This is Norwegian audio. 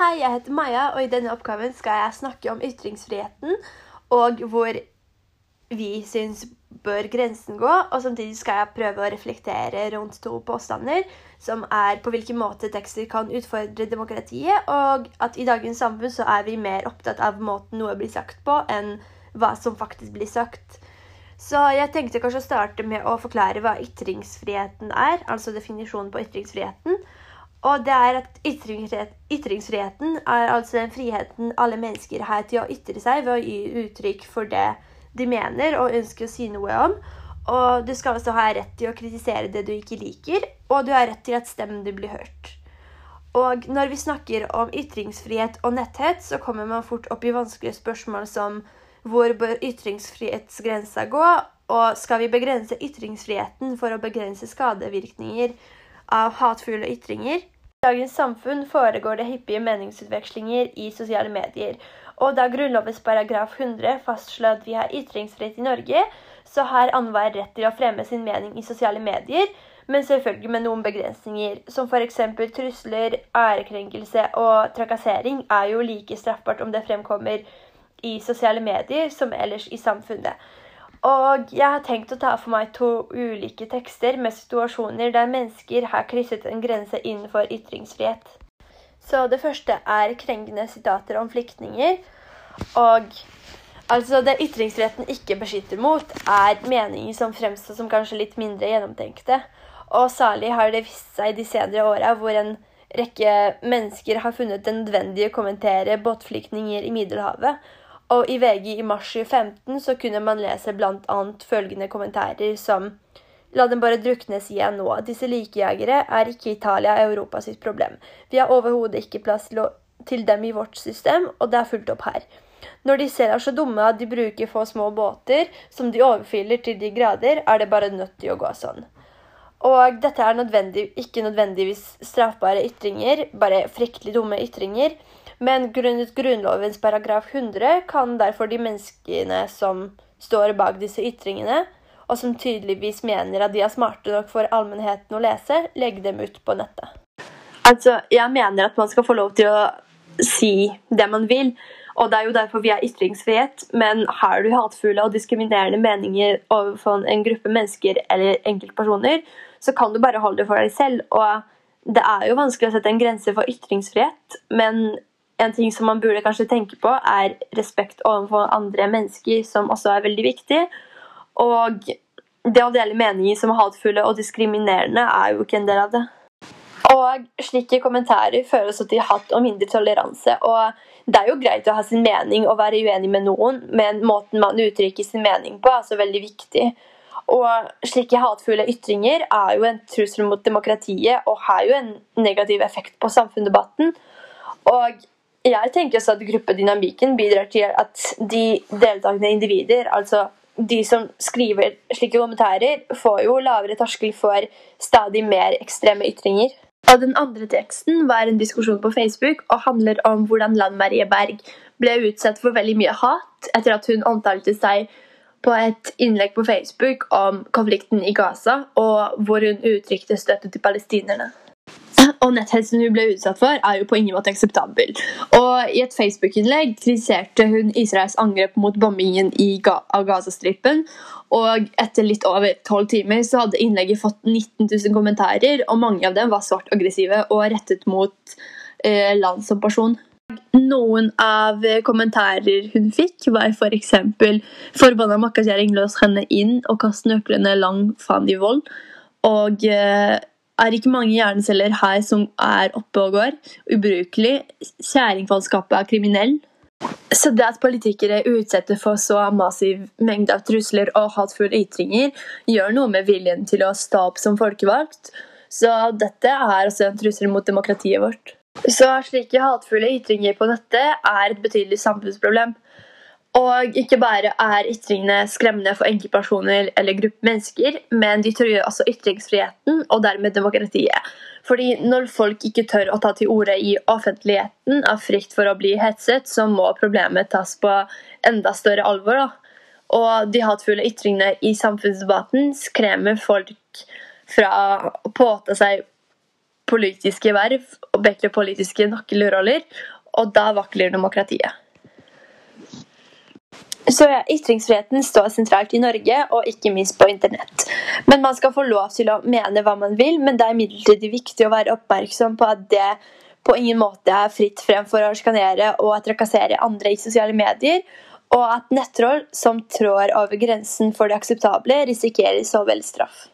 Hei, jeg heter Maja, og i denne oppgaven skal jeg snakke om ytringsfriheten og hvor vi syns bør grensen gå. Og samtidig skal jeg prøve å reflektere rundt to påstander, som er på hvilken måte tekster kan utfordre demokratiet, og at i dagens samfunn så er vi mer opptatt av måten noe blir sagt på, enn hva som faktisk blir sagt. Så jeg tenkte kanskje å starte med å forklare hva ytringsfriheten er, altså definisjonen på ytringsfriheten. Og det er at ytringsfrihet, Ytringsfriheten er altså den friheten alle mennesker har til å ytre seg ved å gi uttrykk for det de mener og ønsker å si noe om. Og du skal også ha rett til å kritisere det du ikke liker, og du har rett til at stemmen din blir hørt. Og når vi snakker om ytringsfrihet og netthet, så kommer man fort opp i vanskelige spørsmål som hvor bør ytringsfrihetsgrensa gå, og skal vi begrense ytringsfriheten for å begrense skadevirkninger av hatefulle ytringer. I dagens samfunn foregår det hyppige meningsutvekslinger i sosiale medier. Og da Grunnlovens paragraf 100 fastslår at vi har ytringsfrihet i Norge, så har annenhver rett til å fremme sin mening i sosiale medier, men selvfølgelig med noen begrensninger, som f.eks. trusler, ærekrenkelse og trakassering er jo like straffbart om det fremkommer i sosiale medier som ellers i samfunnet. Og jeg har tenkt å ta for meg to ulike tekster med situasjoner der mennesker har krysset en grense innenfor ytringsfrihet. Så det første er krenkende sitater om flyktninger. Og altså det ytringsfriheten ikke beskytter mot, er meninger som fremstår som kanskje litt mindre gjennomtenkte. Og særlig har det vist seg de senere åra hvor en rekke mennesker har funnet det nødvendig å kommentere båtflyktninger i Middelhavet og i VG i mars 2015 så kunne man lese bl.a. følgende kommentarer som La dem bare druknes igjen nå. Disse likejegere er ikke Italia Europa sitt problem. Vi har overhodet ikke plass til, å, til, dem i vårt system, og det er fulgt opp her. Når de selv er så dumme at de bruker få små båter som de overfyller til de grader, er det bare nødt til å gå sånn. Og dette er nødvendig, ikke nødvendigvis straffbare ytringer, bare fryktelig dumme ytringer. Men grunnet Grunnlovens paragraf 100 kan derfor de menneskene som står bak disse ytringene, og som tydeligvis mener at de er smarte nok for allmennheten å lese, legge dem ut på nettet. Altså, Jeg mener at man skal få lov til å si det man vil, og det er jo derfor vi har ytringsfrihet. Men har du hatefulle og diskriminerende meninger overfor en gruppe mennesker eller enkeltpersoner, så kan du bare holde det for deg selv. Og det er jo vanskelig å sette en grense for ytringsfrihet, men en ting som man burde kanskje tenke på, er respekt overfor andre mennesker, som også er veldig viktig. Og det å dele meninger som er hatefulle og diskriminerende, er jo ikke en del av det. Og slike kommentarer fører også til hatt og mindre toleranse. Og det er jo greit å ha sin mening og være uenig med noen, men måten man uttrykker sin mening på, er så veldig viktig. Og slike hatefulle ytringer er jo en trussel mot demokratiet og har jo en negativ effekt på samfunnsdebatten. Og jeg tenker også at gruppedynamikken bidrar til at de deltakende individer, altså de som skriver slike kommentarer, får jo lavere terskel for stadig mer ekstreme ytringer. Og Den andre teksten var en diskusjon på Facebook og handler om hvordan Lan Marie Berg ble utsatt for veldig mye hat etter at hun omtalte seg på et innlegg på Facebook om konflikten i Gaza, og hvor hun uttrykte støtte til palestinerne og netthetsen hun ble utsatt for, er jo på ingen måte akseptabel. Og I et Facebook-innlegg kritiserte hun Israels angrep mot bombingen Ga av Gazastripen. Og etter litt over tolv timer så hadde innlegget fått 19 000 kommentarer, og mange av dem var svart aggressive og rettet mot eh, land som person. Noen av kommentarer hun fikk, var f.eks.: For Forbanna makkakjerring, lås henne inn og kast nøklene lang faen i vold. Og eh, er ikke mange hjerneceller her som er oppe og går. Ubrukelig. Kjæringfallskapet er kriminell. Så det at politikere utsetter for så massiv mengde av trusler og hatefulle ytringer, gjør noe med viljen til å stå opp som folkevalgt. Så dette er også en trussel mot demokratiet vårt. Så slike hatefulle ytringer på nettet er et betydelig samfunnsproblem. Og ikke bare er ytringene skremmende for enkeltpersoner eller grupper mennesker, men de truer også ytringsfriheten og dermed demokratiet. Fordi når folk ikke tør å ta til orde i offentligheten av frykt for å bli hetset, så må problemet tas på enda større alvor. Da. Og de hatefulle ytringene i samfunnsdebatten skremmer folk fra å påta seg politiske verv og bekle politiske nøkkelroller, og da vakler demokratiet. Så ja, Ytringsfriheten står sentralt i Norge, og ikke minst på internett. Men Man skal få lov til å mene hva man vil, men det er imidlertid viktig å være oppmerksom på at det på ingen måte er fritt frem for å skanere og trakassere andre i sosiale medier, og at nettroll som trår over grensen for det akseptable, risikerer så vel straff.